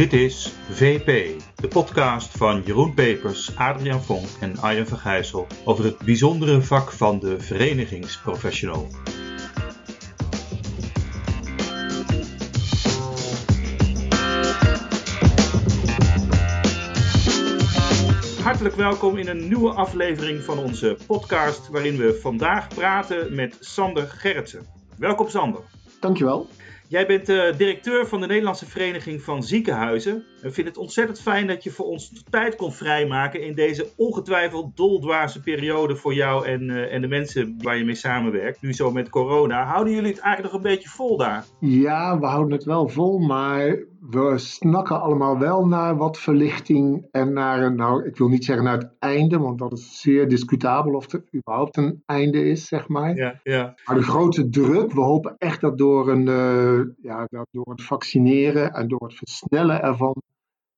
Dit is VP, de podcast van Jeroen Pepers, Adriaan Vonk en Arjen van Gijssel over het bijzondere vak van de verenigingsprofessional. Hartelijk welkom in een nieuwe aflevering van onze podcast, waarin we vandaag praten met Sander Gerritsen. Welkom Sander. Dankjewel. Jij bent uh, directeur van de Nederlandse Vereniging van Ziekenhuizen. We vinden het ontzettend fijn dat je voor ons tijd kon vrijmaken in deze ongetwijfeld doldwaze periode voor jou en, uh, en de mensen waar je mee samenwerkt. Nu zo met corona. Houden jullie het eigenlijk nog een beetje vol daar? Ja, we houden het wel vol, maar we snakken allemaal wel naar wat verlichting en naar een, nou, ik wil niet zeggen naar het einde, want dat is zeer discutabel of er überhaupt een einde is, zeg maar. Ja, ja. Maar de grote druk, we hopen echt dat door, een, uh, ja, dat door het vaccineren en door het versnellen ervan,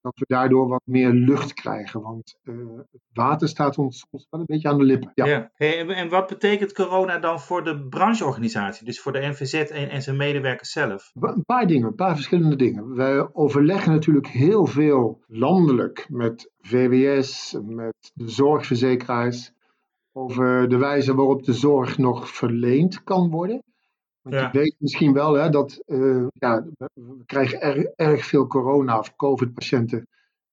dat we daardoor wat meer lucht krijgen. Want uh, het water staat ons soms wel een beetje aan de lippen. Ja. ja. Hey, en wat betekent corona dan voor de brancheorganisatie, dus voor de NVZ en, en zijn medewerkers zelf? Een paar dingen, een paar verschillende dingen. Wij overleggen natuurlijk heel veel landelijk met VWS, met de zorgverzekeraars, over de wijze waarop de zorg nog verleend kan worden. Want ja. je weet misschien wel hè, dat uh, ja, we krijgen erg, erg veel corona- of covid-patiënten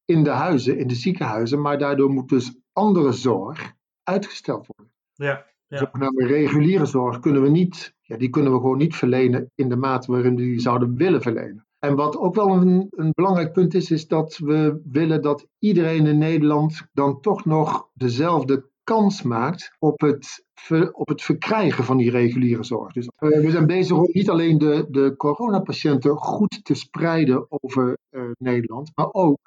in de huizen, in de ziekenhuizen, maar daardoor moet dus andere zorg uitgesteld worden. Ja, ja. Zogenaamde reguliere zorg kunnen we niet, ja, die kunnen we gewoon niet verlenen in de mate waarin we die zouden willen verlenen. En wat ook wel een, een belangrijk punt is, is dat we willen dat iedereen in Nederland dan toch nog dezelfde kans maakt op het, op het verkrijgen van die reguliere zorg. Dus uh, we zijn bezig om niet alleen de, de coronapatiënten goed te spreiden over uh, Nederland, maar ook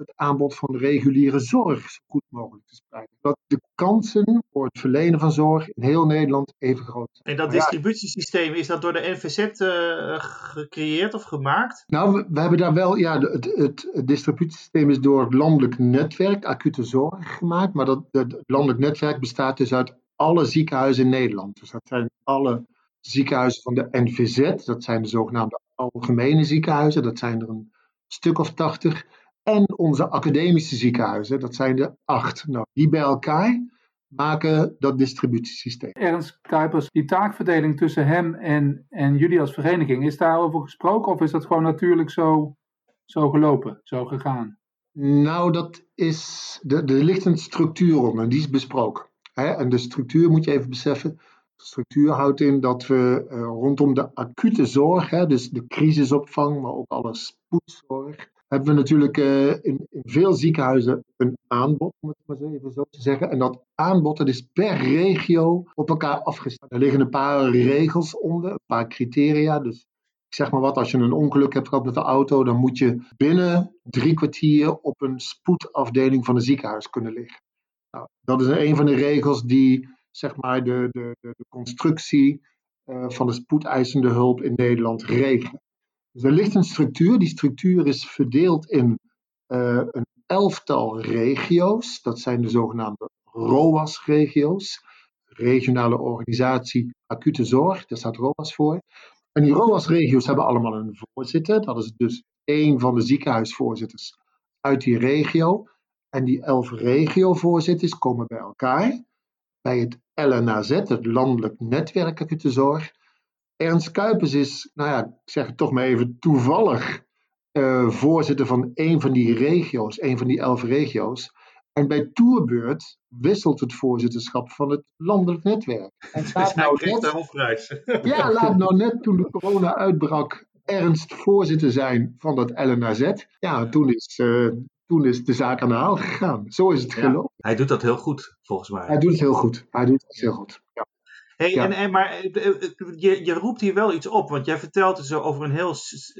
het aanbod van reguliere zorg zo goed mogelijk te spreiden. Dat de kansen voor het verlenen van zorg in heel Nederland even groot zijn. En dat distributiesysteem, is dat door de NVZ uh, gecreëerd of gemaakt? Nou, we, we hebben daar wel, ja, het, het, het, distributiesysteem is door het landelijk netwerk acute zorg gemaakt. Maar dat, het landelijk netwerk bestaat dus uit alle ziekenhuizen in Nederland. Dus dat zijn alle ziekenhuizen van de NVZ, dat zijn de zogenaamde algemene ziekenhuizen, dat zijn er een stuk of tachtig en onze academische ziekenhuizen, dat zijn er acht. Nou, die bij elkaar maken dat distributiesysteem. Ernst Kuipers, die taakverdeling tussen hem en, en jullie als vereniging, is daarover gesproken of is dat gewoon natuurlijk zo, zo gelopen, zo gegaan? Nou, dat is, er ligt een structuur onder, die is besproken. Hè? En de structuur moet je even beseffen. De structuur houdt in dat we uh, rondom de acute zorg, hè, dus de crisisopvang, maar ook alle spoedzorg, hebben we natuurlijk uh, in, in, veel ziekenhuizen een aanbod, om het maar zo even zo te zeggen. En dat aanbod dat is per regio op elkaar afgestemd. Er liggen een paar regels onder, een paar criteria. Dus ik zeg maar wat, als je een ongeluk hebt gehad met de auto, dan moet je binnen drie kwartier op een spoedafdeling van een ziekenhuis kunnen liggen. Nou, dat is een van de regels die zeg maar de, de, de, constructie uh, van de spoedeisende hulp in Nederland regelen. Dus er ligt een structuur. Die structuur is verdeeld in uh, een elftal regio's. Dat zijn de zogenaamde ROAS-regio's. Regionale Organisatie Acute Zorg, daar staat ROAS voor. En die ROAS-regio's hebben allemaal een voorzitter. Dat is dus één van de ziekenhuisvoorzitters uit die regio. En die elf regiovoorzitters komen bij elkaar bij het LNAZ, het Landelijk Netwerk Acute Zorg. Ernst Kuipers is, nou ja, ik zeg het toch maar even, toevallig uh, voorzitter van een van die regio's, een van die elf regio's. En bij Tourbeurt wisselt het voorzitterschap van het landelijk netwerk. En nou net, de hoofdprijs. Ja, laat nou net toen de corona uitbrak Ernst voorzitter zijn van dat LNAZ. Ja, toen is, uh, toen is de zaak aan de haal gegaan. Zo is het ja, gelopen. Hij doet dat heel goed, volgens mij. Hij doet het heel goed. Hij doet het heel goed, ja. Hey, ja. en, en, maar je, je roept hier wel iets op, want jij vertelt dus over een heel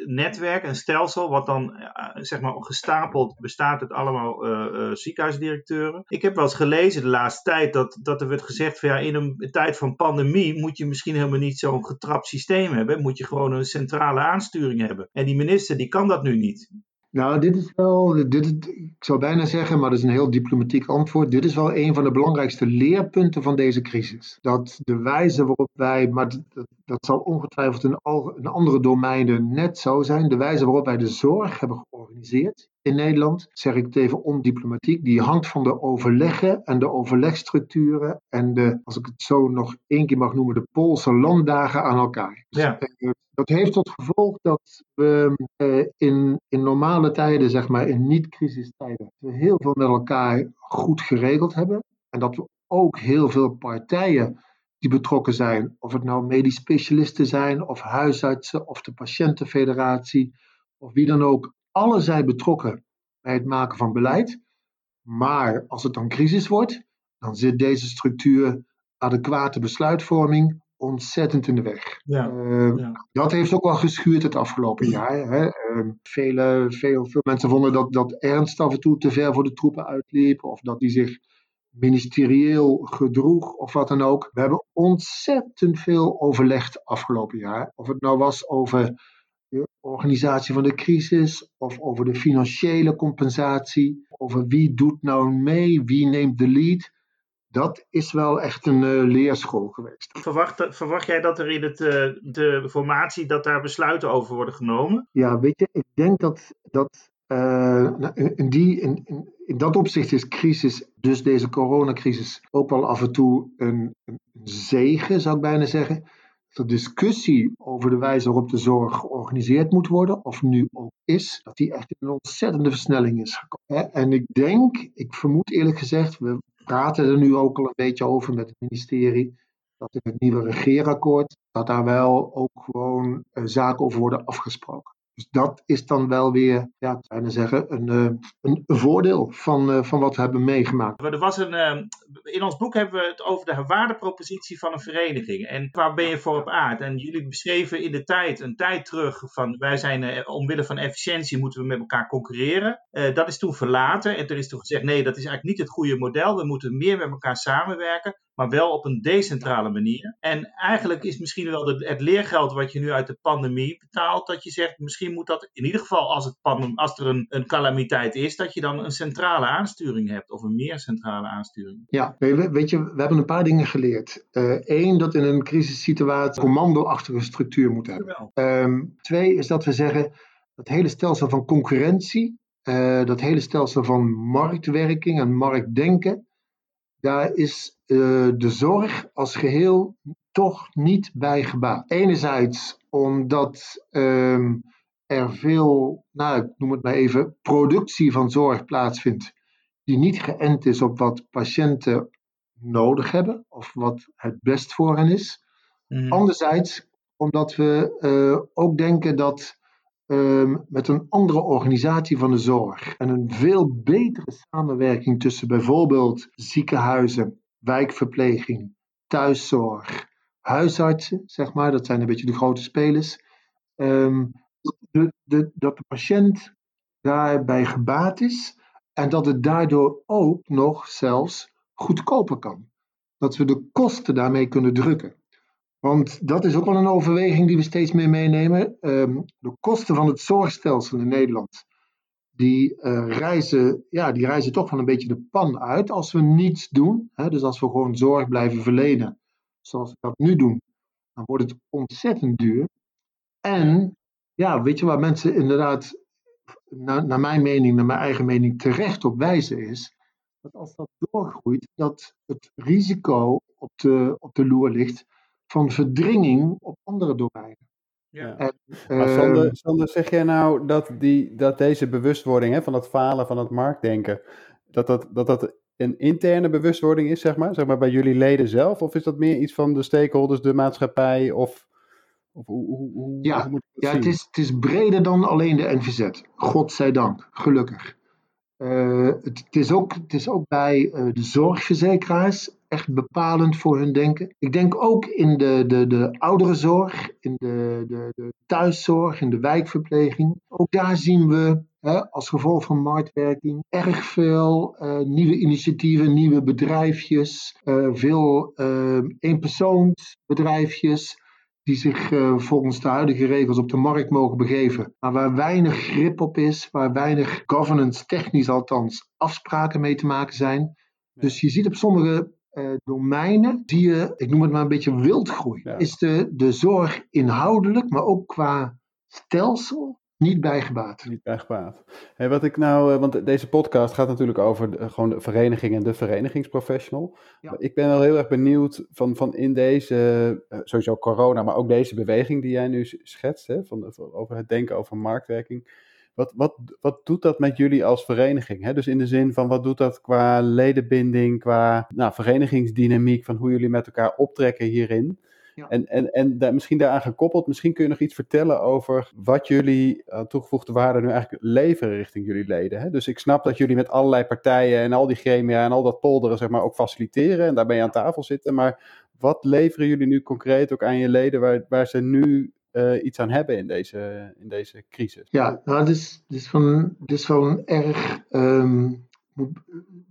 netwerk, een stelsel, wat dan zeg maar gestapeld bestaat uit allemaal uh, uh, ziekenhuisdirecteuren. Ik heb wel eens gelezen de laatste tijd dat, dat er werd gezegd van ja, in een tijd van pandemie moet je misschien helemaal niet zo'n getrapt systeem hebben, moet je gewoon een centrale aansturing hebben. En die minister die kan dat nu niet. Nou, dit is wel, dit, ik zou bijna zeggen, maar dat is een heel diplomatiek antwoord. Dit is wel een van de belangrijkste leerpunten van deze crisis. Dat de wijze waarop wij, maar dat, zal ongetwijfeld in, al, in andere domeinen net zo zijn, de wijze waarop wij de zorg hebben georganiseerd in Nederland, zeg ik het even ondiplomatiek, die hangt van de overleggen en de overlegstructuren en de, als ik het zo nog één keer mag noemen, de Poolse landdagen aan elkaar. Ja. Dus, dat heeft tot gevolg dat we eh, in, in normale tijden, zeg maar in niet-crisistijden, we heel veel met elkaar goed geregeld hebben. En dat we ook heel veel partijen die betrokken zijn, of het nou medisch specialisten zijn, of huisartsen, of de patiëntenfederatie, of wie dan ook, alle zijn betrokken bij het maken van beleid. Maar als het dan crisis wordt, dan zit deze structuur adequate besluitvorming ontzettend in de weg. Ja. Uh, Ja. Dat heeft ook wel geschuurd het afgelopen jaar. Hè. Uh, vele, veel, veel mensen vonden dat, dat Ernst af en toe te ver voor de troepen uitliep, of dat hij zich ministerieel gedroeg, of wat dan ook. We hebben ontzettend veel overlegd afgelopen jaar. Of het nou was over de organisatie van de crisis, of over de financiële compensatie, over wie doet nou mee, wie neemt de lead dat is wel echt een uh, leerschool geweest. Verwacht, verwacht jij dat er in het, uh, de formatie dat daar besluiten over worden genomen? Ja, weet je, ik denk dat, dat uh, in, die, in, in, in, dat opzicht is crisis, dus deze coronacrisis, ook wel af en toe een, een zegen, zou ik bijna zeggen. De discussie over de wijze waarop de zorg georganiseerd moet worden, of nu ook is, dat die echt in een ontzettende versnelling is gekomen. En ik denk, ik vermoed eerlijk gezegd, we praten er nu ook al een beetje over met het ministerie. Dat in het nieuwe regeerakkoord, dat daar wel ook gewoon uh, zaken over worden afgesproken. Dus dat is dan wel weer, ja, bijna zeggen, een, uh, een, voordeel van, uh, van wat we hebben meegemaakt. Er was een, uh, in ons boek hebben we het over de waardepropositie van een vereniging. En waar ben je voor op aard? En jullie beschreven in de tijd, een tijd terug, van wij zijn eh, omwille van efficiëntie moeten we met elkaar concurreren. dat is toen verlaten en er is toen gezegd, nee, dat is eigenlijk niet het goede model. We moeten meer met elkaar samenwerken maar wel op een decentrale manier. En eigenlijk is misschien wel het leergeld wat je nu uit de pandemie betaalt, dat je zegt, misschien moet dat in ieder geval als, het pandem, als er een, een calamiteit is, dat je dan een centrale aansturing hebt, of een meer centrale aansturing. Ja, weet je, we hebben een paar dingen geleerd. Eén, uh, dat in een crisissituatie commandoachtige structuur moet hebben. Um, twee is dat we zeggen, dat hele stelsel van concurrentie, uh, dat hele stelsel van marktwerking en marktdenken, daar is de zorg als geheel toch niet bij gebaat. Enerzijds omdat um, er veel, nou ik noem het maar even, productie van zorg plaatsvindt die niet geënt is op wat patiënten nodig hebben of wat het best voor hen is. Mm. Anderzijds omdat we uh, ook denken dat um, met een andere organisatie van de zorg en een veel betere samenwerking tussen bijvoorbeeld ziekenhuizen, wijkverpleging, thuiszorg, huisartsen, zeg maar, dat zijn een beetje de grote spelers, um, de, dat de patiënt daarbij gebaat is en dat het daardoor ook nog zelfs goedkoper kan. Dat we de kosten daarmee kunnen drukken. Want dat is ook wel een overweging die we steeds meer meenemen. Um, de kosten van het zorgstelsel in Nederland, die, uh, reizen, ja, die reizen toch wel een beetje de pan uit als we niets doen. Hè? Dus als we gewoon zorg blijven verlenen, zoals we dat nu doen, dan wordt het ontzettend duur. En ja, weet je waar mensen inderdaad, naar, naar mijn mening, naar mijn eigen mening, terecht op wijzen is, dat als dat doorgroeit, dat het risico op de, op de loer ligt van verdringing op andere domeinen. Ja. En, maar Sander, Sander, zeg jij nou dat, die, dat deze bewustwording hè, van het falen van het marktdenken, dat dat, dat dat een interne bewustwording is, zeg maar, zeg maar, bij jullie leden zelf? Of is dat meer iets van de stakeholders, de maatschappij? Of, of hoe, hoe, hoe, ja, hoe moet ja het, is, het is breder dan alleen de NVZ. Godzijdank, gelukkig. Uh, het, het, is ook, het is ook bij uh, de zorgverzekeraars echt bepalend voor hun denken. Ik denk ook in de, de, de ouderenzorg, in de, de, de thuiszorg, in de wijkverpleging. Ook daar zien we hè, als gevolg van marktwerking erg veel uh, nieuwe initiatieven, nieuwe bedrijfjes, veel eenpersoonsbedrijfjes die zich uh, volgens de huidige regels op de markt mogen begeven, maar waar weinig grip op is, waar weinig governance, technisch althans, afspraken mee te maken zijn. Dus je ziet op sommige uh, domeinen, zie je, ik noem het maar een beetje wildgroei. Ja. Is de, de zorg inhoudelijk, maar ook qua stelsel niet bijgebaat. Niet bijgebaat. Hey, wat ik nou, eh, want deze podcast gaat natuurlijk over de, gewoon de vereniging en de verenigingsprofessional. Ja. Ik ben wel heel erg benieuwd van, van in deze, eh, sowieso corona, maar ook deze beweging die jij nu schetst, hè, van, over het denken over marktwerking. Wat, wat, wat doet dat met jullie als vereniging? Hè? Dus in de zin van wat doet dat qua ledenbinding, qua nou, verenigingsdynamiek, van hoe jullie met elkaar optrekken hierin? En, en, en daar, misschien daaraan gekoppeld, misschien kun je nog iets vertellen over wat jullie uh, toegevoegde waarde nu eigenlijk leveren richting jullie leden. Hè? Dus ik snap dat jullie met allerlei partijen en al die gremia en al dat polderen zeg maar ook faciliteren en daarbij aan tafel zitten. Maar wat leveren jullie nu concreet ook aan je leden waar, waar ze nu uh, iets aan hebben in deze, in deze crisis? Ja, nou, dit is, dit is, van, dit is een erg um, moet,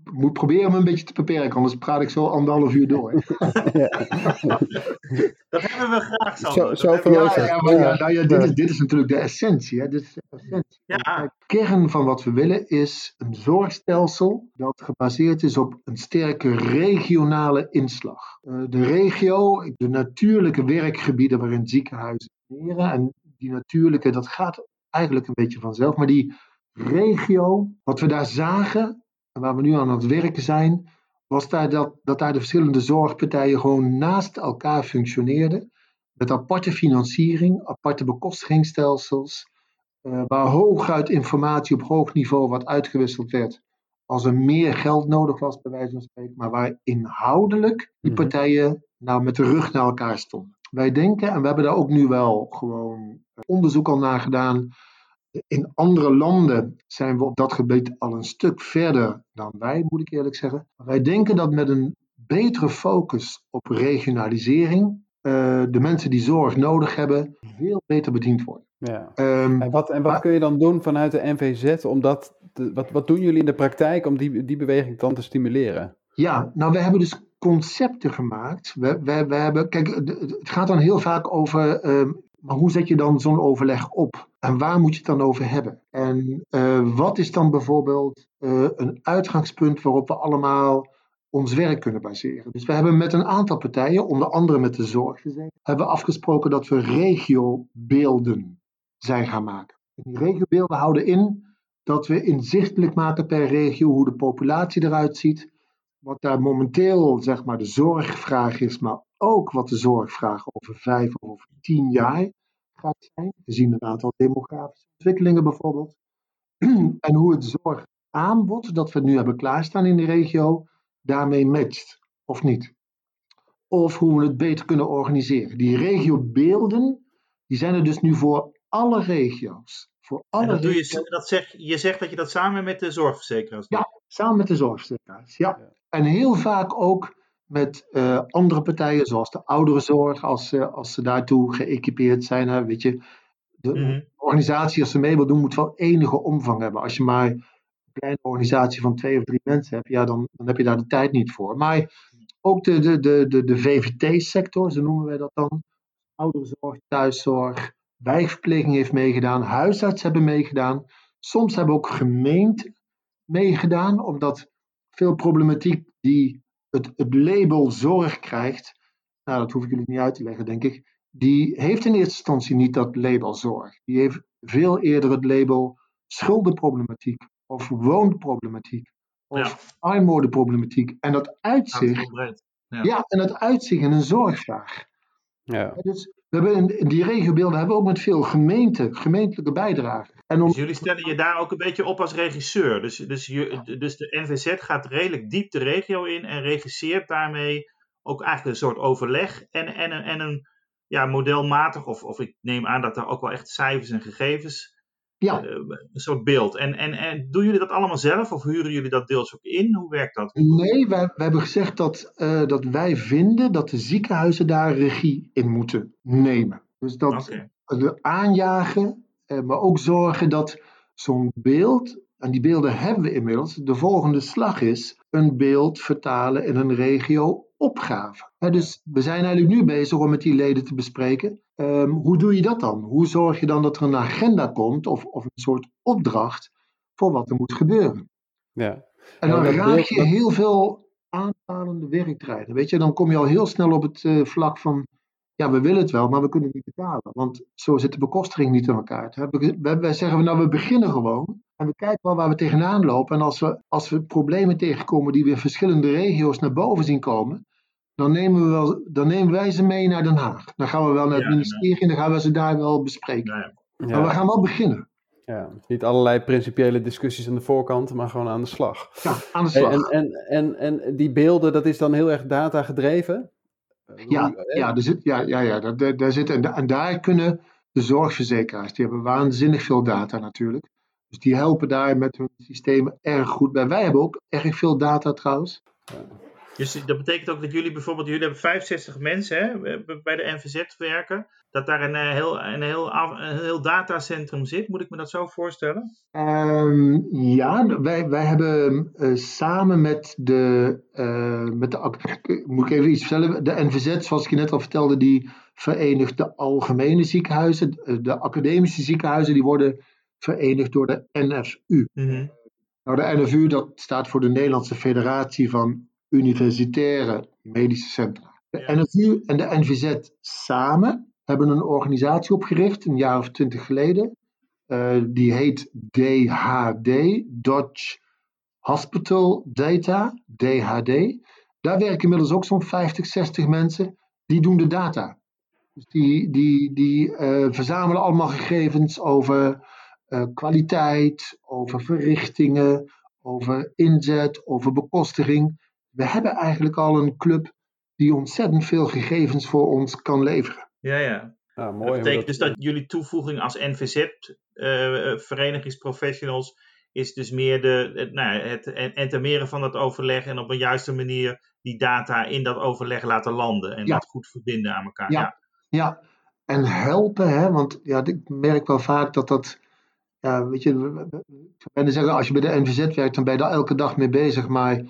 moet proberen me een beetje te beperken, anders praat ik zo anderhalf uur door. dat hebben we graag zo. zo, zo ja, ja, maar ja, nou ja, dit, is, dit is natuurlijk de essentie. Hè. Dit is de, essentie. Ja. De kern van wat we willen is een zorgstelsel dat gebaseerd is op een sterke regionale inslag. Uh, de regio, de natuurlijke werkgebieden waarin ziekenhuizen leren, en die natuurlijke, dat gaat eigenlijk een beetje vanzelf, maar die regio, wat we daar zagen, waar we nu aan het werken zijn, was daar dat, dat daar de verschillende zorgpartijen gewoon naast elkaar functioneerden. Met aparte financiering, aparte bekostigingsstelsels, uh, waar hooguit informatie op hoog niveau wat uitgewisseld werd als er meer geld nodig was, bij wijze van spreken, maar waar inhoudelijk die mhm. partijen nou met de rug naar elkaar stonden. Wij denken, en we hebben daar ook nu wel gewoon onderzoek al naar gedaan, in andere landen zijn we op dat gebied al een stuk verder dan wij, moet ik eerlijk zeggen. Wij denken dat met een betere focus op regionalisering uh, de mensen die zorg nodig hebben veel beter bediend worden. Ja. Um, en wat, en wat kun je dan doen vanuit de NVZ? Om dat te, wat, wat doen jullie in de praktijk om die, die beweging dan te stimuleren? Ja, nou we hebben dus concepten gemaakt. We, we, we hebben, kijk, het gaat dan heel vaak over um, maar hoe zet je dan zo'n overleg op? En waar moet je het dan over hebben? En uh, wat is dan bijvoorbeeld uh, een uitgangspunt waarop we allemaal ons werk kunnen baseren? Dus we hebben met een aantal partijen, onder andere met de zorg, hebben afgesproken dat we regiobeelden zijn gaan maken. En die regiobeelden houden in dat we inzichtelijk maken per regio hoe de populatie eruit ziet, wat daar momenteel zeg maar de zorgvraag is, maar ook wat de zorgvraag over vijf of over tien jaar gaat zijn. We zien een aantal demografische ontwikkelingen bijvoorbeeld. en hoe het zorgaanbod dat we nu hebben klaarstaan in de regio daarmee matcht of niet. Of hoe we het beter kunnen organiseren. Die regiobeelden, die zijn er dus nu voor alle regio's. Voor alle en dat doe je, dat zeg, je zegt dat je dat samen met de zorgverzekeraars doet? Ja, samen met de zorgverzekeraars, ja. En heel vaak ook met uh, andere partijen, zoals de ouderenzorg, als, uh, als ze daartoe geëquipeerd zijn. Hè, weet je, de mm organisatie, als ze mee wil doen, moet wel enige omvang hebben. Als je maar een kleine organisatie van twee of drie mensen hebt, ja, dan, dan heb je daar de tijd niet voor. Maar ook de, de, de, de, de VVT-sector, zo noemen wij dat dan. Ouderenzorg, thuiszorg, wijkverpleging heeft meegedaan, huisarts hebben meegedaan. Soms hebben ook gemeenten meegedaan, omdat veel problematiek die het, het label zorg krijgt, nou dat hoef ik jullie niet uit te leggen, denk ik, die heeft in eerste instantie niet dat label zorg. Die heeft veel eerder het label schuldenproblematiek of woonproblematiek of ja. armoedeproblematiek. En dat uitzicht, ja. ja. en dat uitzicht in een zorgvraag. Ja. Dus we hebben die regiobeelden hebben we ook met veel gemeenten, gemeentelijke bijdragen. En. Dus jullie stellen je daar ook een beetje op als regisseur. Dus, dus, dus de NVZ gaat redelijk diep de regio in en regisseert daarmee ook eigenlijk een soort overleg en, en, en een ja, modelmatig, of, of ik neem aan dat er ook wel echt cijfers en gegevens, ja. Uh, een soort beeld. En, en, en doen jullie dat allemaal zelf of huren jullie dat deels ook in? Hoe werkt dat? Nee, wij, wij hebben gezegd dat, uh, dat wij vinden dat de ziekenhuizen daar regie in moeten nemen. Dus dat we aanjagen eh, maar ook zorgen dat zo'n beeld, en die beelden hebben we inmiddels, de volgende slag is een beeld vertalen in een regio-opgave. dus we zijn eigenlijk nu bezig om met die leden te bespreken. Ehm, hoe doe je dat dan? Hoe zorg je dan dat er een agenda komt of, of een soort opdracht voor wat er moet gebeuren? Ja. En dan raak je heel veel aanpalende werktijden. Weet je, dan kom je al heel snel op het uh, vlak van ja, we willen het wel, maar we kunnen het niet betalen. Want zo zit de bekostiging niet in elkaar. Wij zeggen we nou, we beginnen gewoon. En we kijken wel waar we tegenaan lopen. En als we, als we problemen tegenkomen die we in verschillende regio's naar boven zien komen, dan nemen, we wel, dan nemen wij ze mee naar Den Haag. Dan gaan we wel naar het ministerie en dan gaan we ze daar wel bespreken. Ja, Maar we gaan wel beginnen. Ja, niet allerlei principiële discussies aan de voorkant, maar gewoon aan de slag. Ja, aan de slag. En, en, en, en die beelden, dat is dan heel erg data gedreven? Ja, ja, er zit, ja, ja, ja daar, daar zit, en, en daar kunnen de zorgverzekeraars, die hebben waanzinnig veel data natuurlijk. Dus die helpen daar met hun systemen erg goed bij. Wij hebben ook erg veel data trouwens. Dus dat betekent ook dat jullie bijvoorbeeld, jullie hebben 65 mensen hè, bij de NVZ werken, dat daar een eh, heel, een, heel, een heel datacentrum zit. Moet ik me dat zo voorstellen? Um, ja, wij, wij hebben uh, samen met de, uh, met de, moet ik even iets vertellen, de NVZ, zoals ik je net al vertelde, die verenigt de algemene ziekenhuizen, de academische ziekenhuizen, die worden verenigd door de NFU. Mm Nou, de NFU dat staat voor de Nederlandse Federatie van universitaire medische centra. De NFU en de NVZ samen hebben een organisatie opgericht, een jaar of twintig geleden. Uh, die heet DHD, Dutch Hospital Data, DHD. Daar werken inmiddels ook zo'n 50, 60 mensen. Die doen de data. Dus die, die, die uh, verzamelen allemaal gegevens over uh, kwaliteit, over verrichtingen, over inzet, over bekostiging we hebben eigenlijk al een club die ontzettend veel gegevens voor ons kan leveren. Ja, ja. ja mooi, dat betekent dus dat jullie toevoeging als NVZ, uh, eh, verenigingsprofessionals, is dus meer de, het, nou, het entameren van dat overleg en op een juiste manier die data in dat overleg laten landen en dat goed verbinden aan elkaar. Ja, ja. en helpen, hè, want ja, ik merk wel vaak dat dat, ja, weet je, ik zou zeggen, als je bij de NVZ werkt, dan ben je daar elke dag mee bezig, maar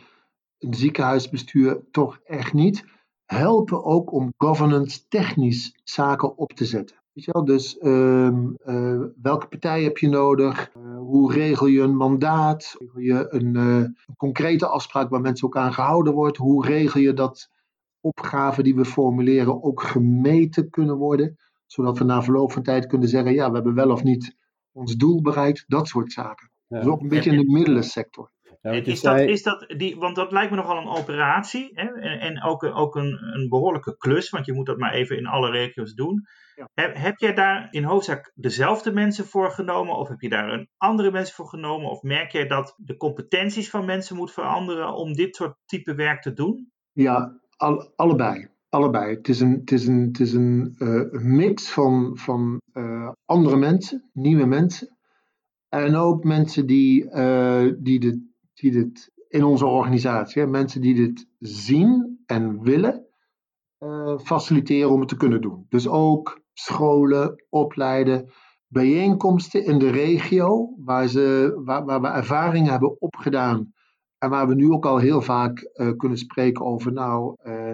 een ziekenhuisbestuur toch echt niet. Helpen ook om governance technisch zaken op te zetten. Weet je wel? Dus um, uh, welke partij heb je nodig? Uh, hoe regel je een mandaat? Regel je een, uh, een, concrete afspraak waar mensen ook aan gehouden wordt? Hoe regel je dat opgaven die we formuleren ook gemeten kunnen worden? Zodat we na verloop van tijd kunnen zeggen: ja, we hebben wel of niet ons doel bereikt. Dat soort zaken. Ja. Dus ook een beetje in de middelensector is, dat, is dat die, want dat lijkt me nogal een operatie hè? En, en, ook, ook een, een behoorlijke klus, want je moet dat maar even in alle regio's doen. Ja. Heb, heb jij daar in hoofdzaak dezelfde mensen voor genomen of heb je daar een andere mensen voor genomen? Of merk jij dat de competenties van mensen moet veranderen om dit soort type werk te doen? Ja, al, allebei. Allebei. Het is een, het is een, het is een uh, mix van, van uh, andere mensen, nieuwe mensen. En ook mensen die, uh, die de die dit in onze organisatie, hè, mensen die dit zien en willen uh, faciliteren om het te kunnen doen. Dus ook scholen, opleiden, bijeenkomsten in de regio waar, ze, waar, waar we ervaringen hebben opgedaan en waar we nu ook al heel vaak uh, kunnen spreken over, nou, uh,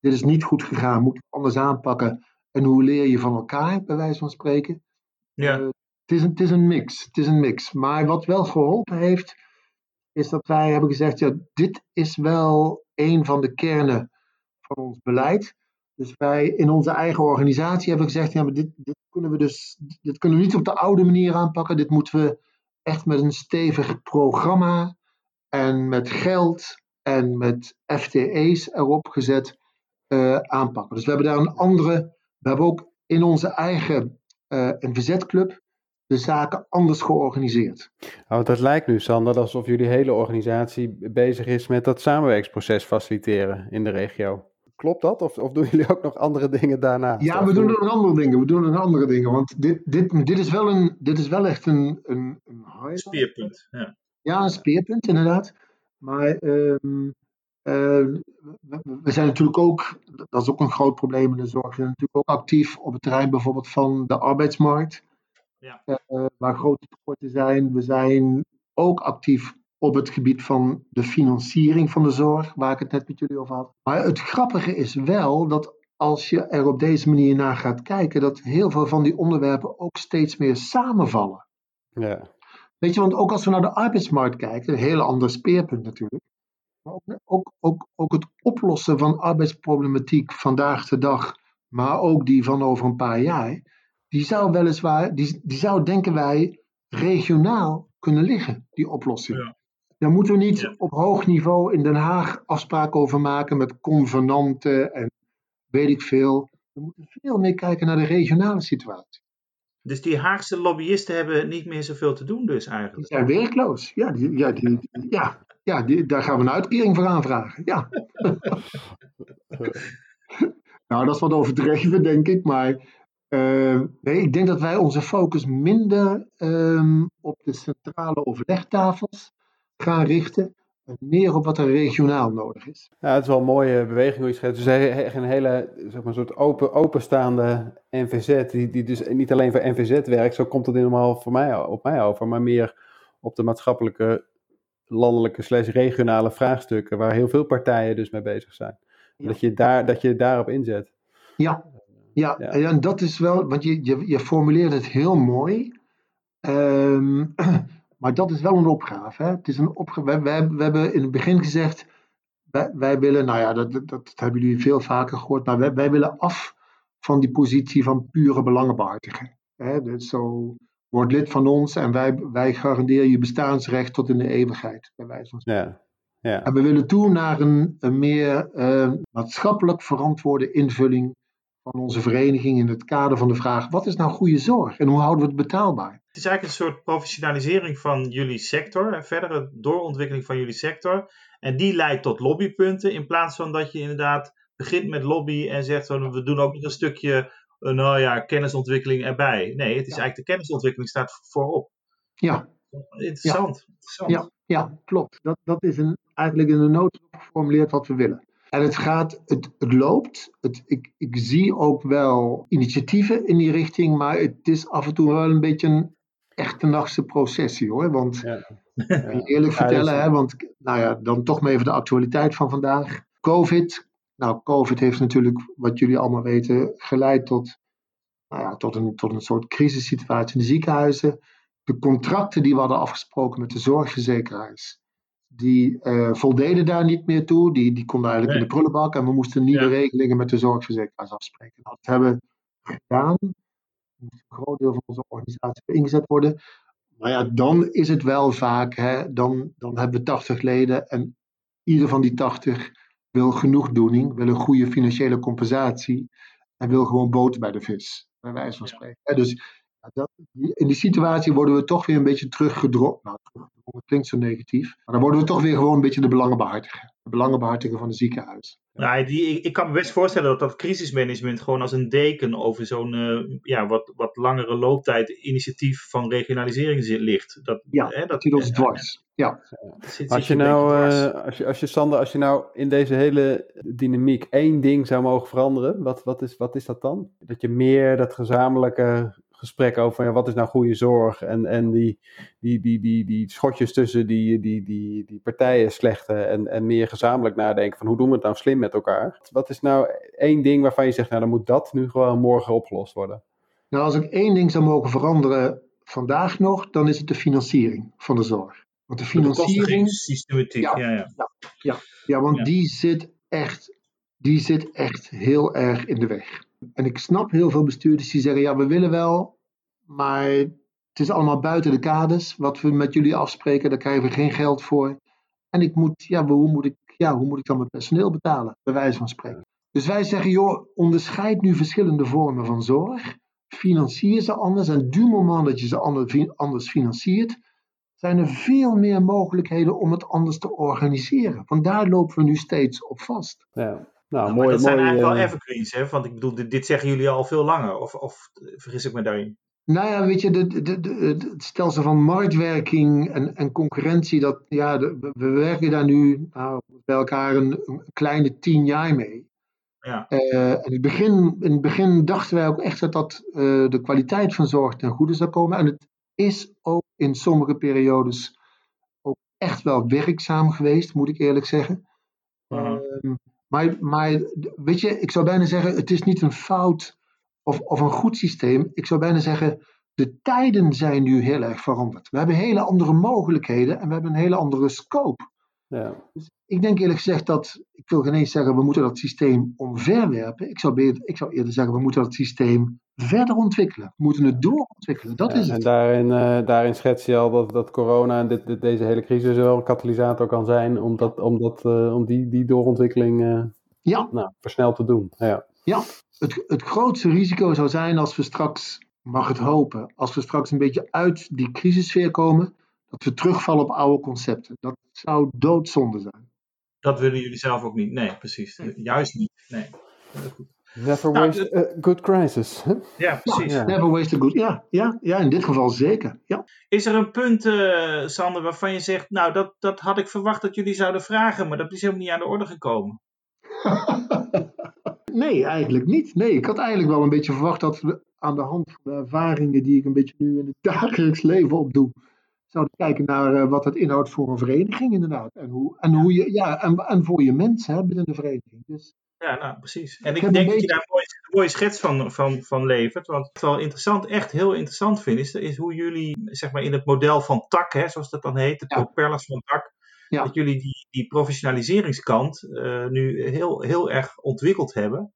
dit is niet goed gegaan, moet het anders aanpakken en hoe leer je van elkaar, bij wijze van spreken. Ja. het, is een, het is een mix, het is een mix. Maar wat wel geholpen heeft, is dat wij hebben gezegd, ja, dit is wel een van de kernen van ons beleid. Dus wij in onze eigen organisatie hebben gezegd, ja, maar dit, dit kunnen we dus, dit kunnen we niet op de oude manier aanpakken. Dit moeten we echt met een stevig programma en met geld en met FTE's erop gezet uh, aanpakken. Dus we hebben daar een andere, we hebben ook in onze eigen uh, een verzetclub de zaken anders georganiseerd. Oh, dat lijkt nu, Sander, alsof jullie hele organisatie bezig is met dat samenwerksproces faciliteren in de regio. Klopt dat? Of, of doen jullie ook nog andere dingen daarna? Ja, we doen nog andere dingen. We doen nog andere dingen. Want dit, dit, dit, is, wel een, dit is wel echt een, een, een speerpunt. Ja. ja, een speerpunt inderdaad. Maar um, uh, we zijn natuurlijk ook, dat is ook een groot probleem in de zorg, we zijn natuurlijk ook actief op het terrein bijvoorbeeld van de arbeidsmarkt. Ja. Uh, waar grote tekorten zijn. We zijn ook actief op het gebied van de financiering van de zorg, waar ik het net met jullie over had. Maar het grappige is wel dat als je er op deze manier naar gaat kijken, dat heel veel van die onderwerpen ook steeds meer samenvallen. Ja. Weet je, want ook als we naar de arbeidsmarkt kijken, een heel ander speerpunt natuurlijk. Maar ook, ook, ook, ook het oplossen van arbeidsproblematiek vandaag de dag, maar ook die van over een paar jaar, die zou weliswaar, die, die zou denken wij regionaal kunnen liggen, die oplossing. Ja. Daar moeten we niet Ja. op hoog niveau in Den Haag afspraken over maken met convenanten en weet ik veel. We moeten veel meer kijken naar de regionale situatie. Dus die Haagse lobbyisten hebben niet meer zoveel te doen dus Die eigenlijk. zijn werkloos. Ja, die, ja, die, ja, ja die, daar gaan we een uitkering voor aanvragen. Ja. nou, dat is wat overdreven, denk ik. Maar eh, nee, ik denk dat wij onze focus minder ehm, op de centrale overlegtafels gaan richten. En meer op wat er regionaal nodig is. Ja, het is wel een mooie beweging hoe je schetst. Dus een hele, zeg maar, soort open, openstaande NVZ, die, die dus niet alleen voor NVZ werkt, zo komt het helemaal voor mij, op mij over, maar meer op de maatschappelijke, landelijke slash regionale vraagstukken, waar heel veel partijen dus mee bezig zijn. Ja. Dat, je daar, dat je daarop inzet. Ja, ja, Ja. en dat is wel, want je, je, je formuleert het heel mooi. Ehm, maar dat is wel een opgave. Hè? Het is een opgave. We, we, we hebben in het begin gezegd, wij, wij willen, nou ja, dat, dat, dat hebben jullie veel vaker gehoord, maar wij, wij willen af van die positie van pure belangenbehartiger. Hè? Dus zo, word lid van ons en wij, wij garanderen je bestaansrecht tot in de eeuwigheid, bij wijze van Ja, ja. en we willen toe naar een, een meer eh, maatschappelijk verantwoorde invulling van onze vereniging in het kader van de vraag: wat is nou goede zorg en hoe houden we het betaalbaar? Het is eigenlijk een soort professionalisering van jullie sector, een verdere doorontwikkeling van jullie sector. En die leidt tot lobbypunten, in plaats van dat je inderdaad begint met lobby en zegt van we doen ook nog een stukje, eh, nou ja, kennisontwikkeling erbij. Nee, het is Ja. eigenlijk de kennisontwikkeling staat voorop. Ja, Interessant. interessant. ja, ja klopt. Dat, dat is een, eigenlijk in de noodrop geformuleerd wat we willen. En het gaat, het, het loopt. Het, ik, ik zie ook wel initiatieven in die richting, maar het is af en toe wel een beetje een echte nachtse processie hoor. Want Ja. Ik kan je eerlijk Ja, vertellen, hè, want nou ja, dan toch maar even de actualiteit van vandaag. COVID. Nou, COVID heeft natuurlijk, wat jullie allemaal weten, geleid tot, nou ja, tot, een, tot een soort crisissituatie in de ziekenhuizen. De contracten die we hadden afgesproken met de zorgverzekeraars, die eh, voldeden daar niet meer toe. Die, die konden eigenlijk in de prullenbak en we moesten nieuwe Ja. regelingen met de zorgverzekeraars afspreken. Dat hebben we gedaan. Er moest een groot deel van onze organisatie ingezet worden. Maar ja, dan is het wel vaak, hè, dan, dan hebben we 80 leden en ieder van die 80 wil genoegdoening, wil een goede financiële compensatie en wil gewoon boter bij de vis, bij wijze van spreken. Dus dat, in die situatie worden we toch weer een beetje teruggedrongen. Nou, teruggedrongen klinkt zo negatief, maar dan worden we toch weer gewoon een beetje de belangenbehartiger. De belangenbehartiger van het ziekenhuis. Nou, die, ik, ik kan me best voorstellen dat dat crisismanagement gewoon als een deken over zo'n eh, ja, wat, wat langere looptijd initiatief van regionalisering zit, ligt. Dat, Ja, hè, Dat zit ons ja, dwars. Ja. zit- Als je nou, eh, als je, als je Sander, als je nou in deze hele dynamiek één ding zou mogen veranderen, wat, wat, is, wat is dat dan? Dat je meer dat gezamenlijke gesprek over ja, wat is nou goede zorg en, en die, die, die, die, die schotjes tussen die, die, die, die partijen slechten en, en meer gezamenlijk nadenken van hoe doen we het nou slim met elkaar? Wat is nou één ding waarvan je zegt, nou dan moet dat nu gewoon morgen opgelost worden? Nou, als ik één ding zou mogen veranderen vandaag nog, dan is het de financiering van de zorg. Want de De financiering, bekostigingssystematiek, Ja. ja, ja. ja, want Ja. die zit echt, die zit echt heel erg in de weg. En ik snap heel veel bestuurders die zeggen, ja, we willen wel, maar het is allemaal buiten de kaders. Wat we met jullie afspreken, daar krijgen we geen geld voor. En ik moet, ja, hoe moet ik, ja, hoe moet ik dan mijn personeel betalen, bij wijze van spreken. Dus wij zeggen, joh, onderscheid nu verschillende vormen van zorg. Financier ze anders. En du moment dat je ze ander- anders financiert, zijn er veel meer mogelijkheden om het anders te organiseren. Want daar lopen we nu steeds op vast. Ja. Nou, Nou, mooi, dat zijn eigenlijk wel eh, evergreens, hè? Want ik bedoel, dit, dit zeggen jullie al veel langer. Of, of vergis ik me daarin? Nou ja, weet je, de, de, de, het stelsel van marktwerking en, en concurrentie, dat, ja, de- we, we werken daar nu nou, bij elkaar een, een kleine tien jaar mee. Ja. Eh, en in, het begin, in het begin dachten wij ook echt dat, dat eh, de kwaliteit van zorg ten goede zou komen. En het is ook in sommige periodes ook echt wel werkzaam geweest, moet ik eerlijk zeggen. Ehm, maar, maar weet je, ik zou bijna zeggen, het is niet een fout of, of een goed systeem. Ik zou bijna zeggen, de tijden zijn nu heel erg veranderd. We hebben hele andere mogelijkheden en we hebben een hele andere scope. Ja. Ik denk eerlijk gezegd dat, ik wil geen eens zeggen we moeten dat systeem omverwerpen. Ik zou, ik zou eerder zeggen we moeten dat systeem verder ontwikkelen. We moeten het doorontwikkelen, dat Ja, is En het. daarin, eh, daarin schets je al dat, dat corona en dit, dit- deze hele crisis wel een katalysator kan zijn om, dat, om, dat, eh, om die, die doorontwikkeling eh, Ja, nou, versneld te doen. Ja. het, het grootste risico zou zijn als we straks, mag het hopen, als we straks een beetje uit die crisissfeer komen, dat we terugvallen op oude concepten. Dat zou doodzonde zijn. Dat willen jullie zelf ook niet. Nee, precies. Juist niet. Nee. Goed. Never Nou, waste a good crisis. hè? Ja, precies. Ja. Never waste a good. Ja, ja, ja, in dit geval zeker. Ja. Is er een punt, eh, Sander, waarvan je zegt, nou, dat, dat had ik verwacht dat jullie zouden vragen, maar dat is helemaal niet aan de orde gekomen? Nee, eigenlijk niet. Nee, ik had eigenlijk wel een beetje verwacht dat we aan de hand van de ervaringen die ik een beetje nu in het dagelijks leven opdoe, zouden kijken naar eh, wat het inhoudt voor een vereniging inderdaad. En, hoe, en, hoe je, ja, en, en voor je mensen hè, binnen de vereniging. Dus Ja, nou, precies. En Ik denk dat je daar een mooie, een mooie schets van, van, van levert. Want wat ik wel interessant, echt heel interessant vind, is, is hoe jullie, zeg maar, in het model van tak, hè, zoals dat dan heet, de Ja. propellers van tak, Ja. dat jullie die, die professionaliseringskant eh, nu heel, heel erg ontwikkeld hebben.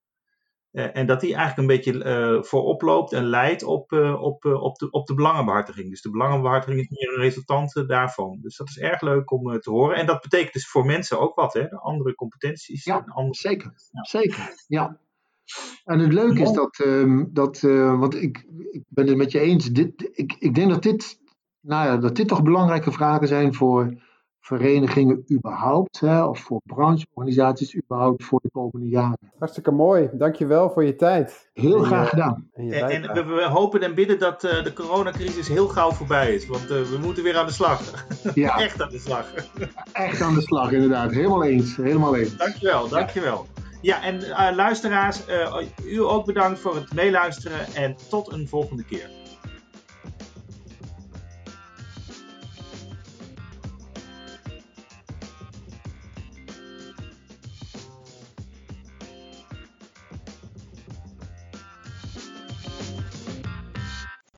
Eh, en dat die eigenlijk een beetje eh voorop loopt en leidt op, eh, op, op, de, op de belangenbehartiging. Dus de belangenbehartiging is meer een resultante daarvan. Dus dat is erg leuk om te horen. En dat betekent dus voor mensen ook wat, hè? De andere competenties. Ja, andere... zeker, Ja. zeker, ja. En het leuke is dat, ehm, dat want ik, ik ben het met je eens, dit, ik, ik denk dat dit, nou ja, dat dit toch belangrijke vragen zijn voor verenigingen überhaupt, hè, of voor brancheorganisaties überhaupt voor de komende jaren. Hartstikke mooi. Dankjewel voor je tijd. Heel En graag je- gedaan. En, we, we hopen en bidden dat eh, de coronacrisis heel gauw voorbij is. Want eh, we moeten weer aan de slag. Ja, Echt aan de slag. echt aan de slag inderdaad. Helemaal eens, helemaal eens. Dankjewel, dankjewel. Ja, en eh, luisteraars, eh, u ook bedankt voor het meeluisteren en tot een volgende keer.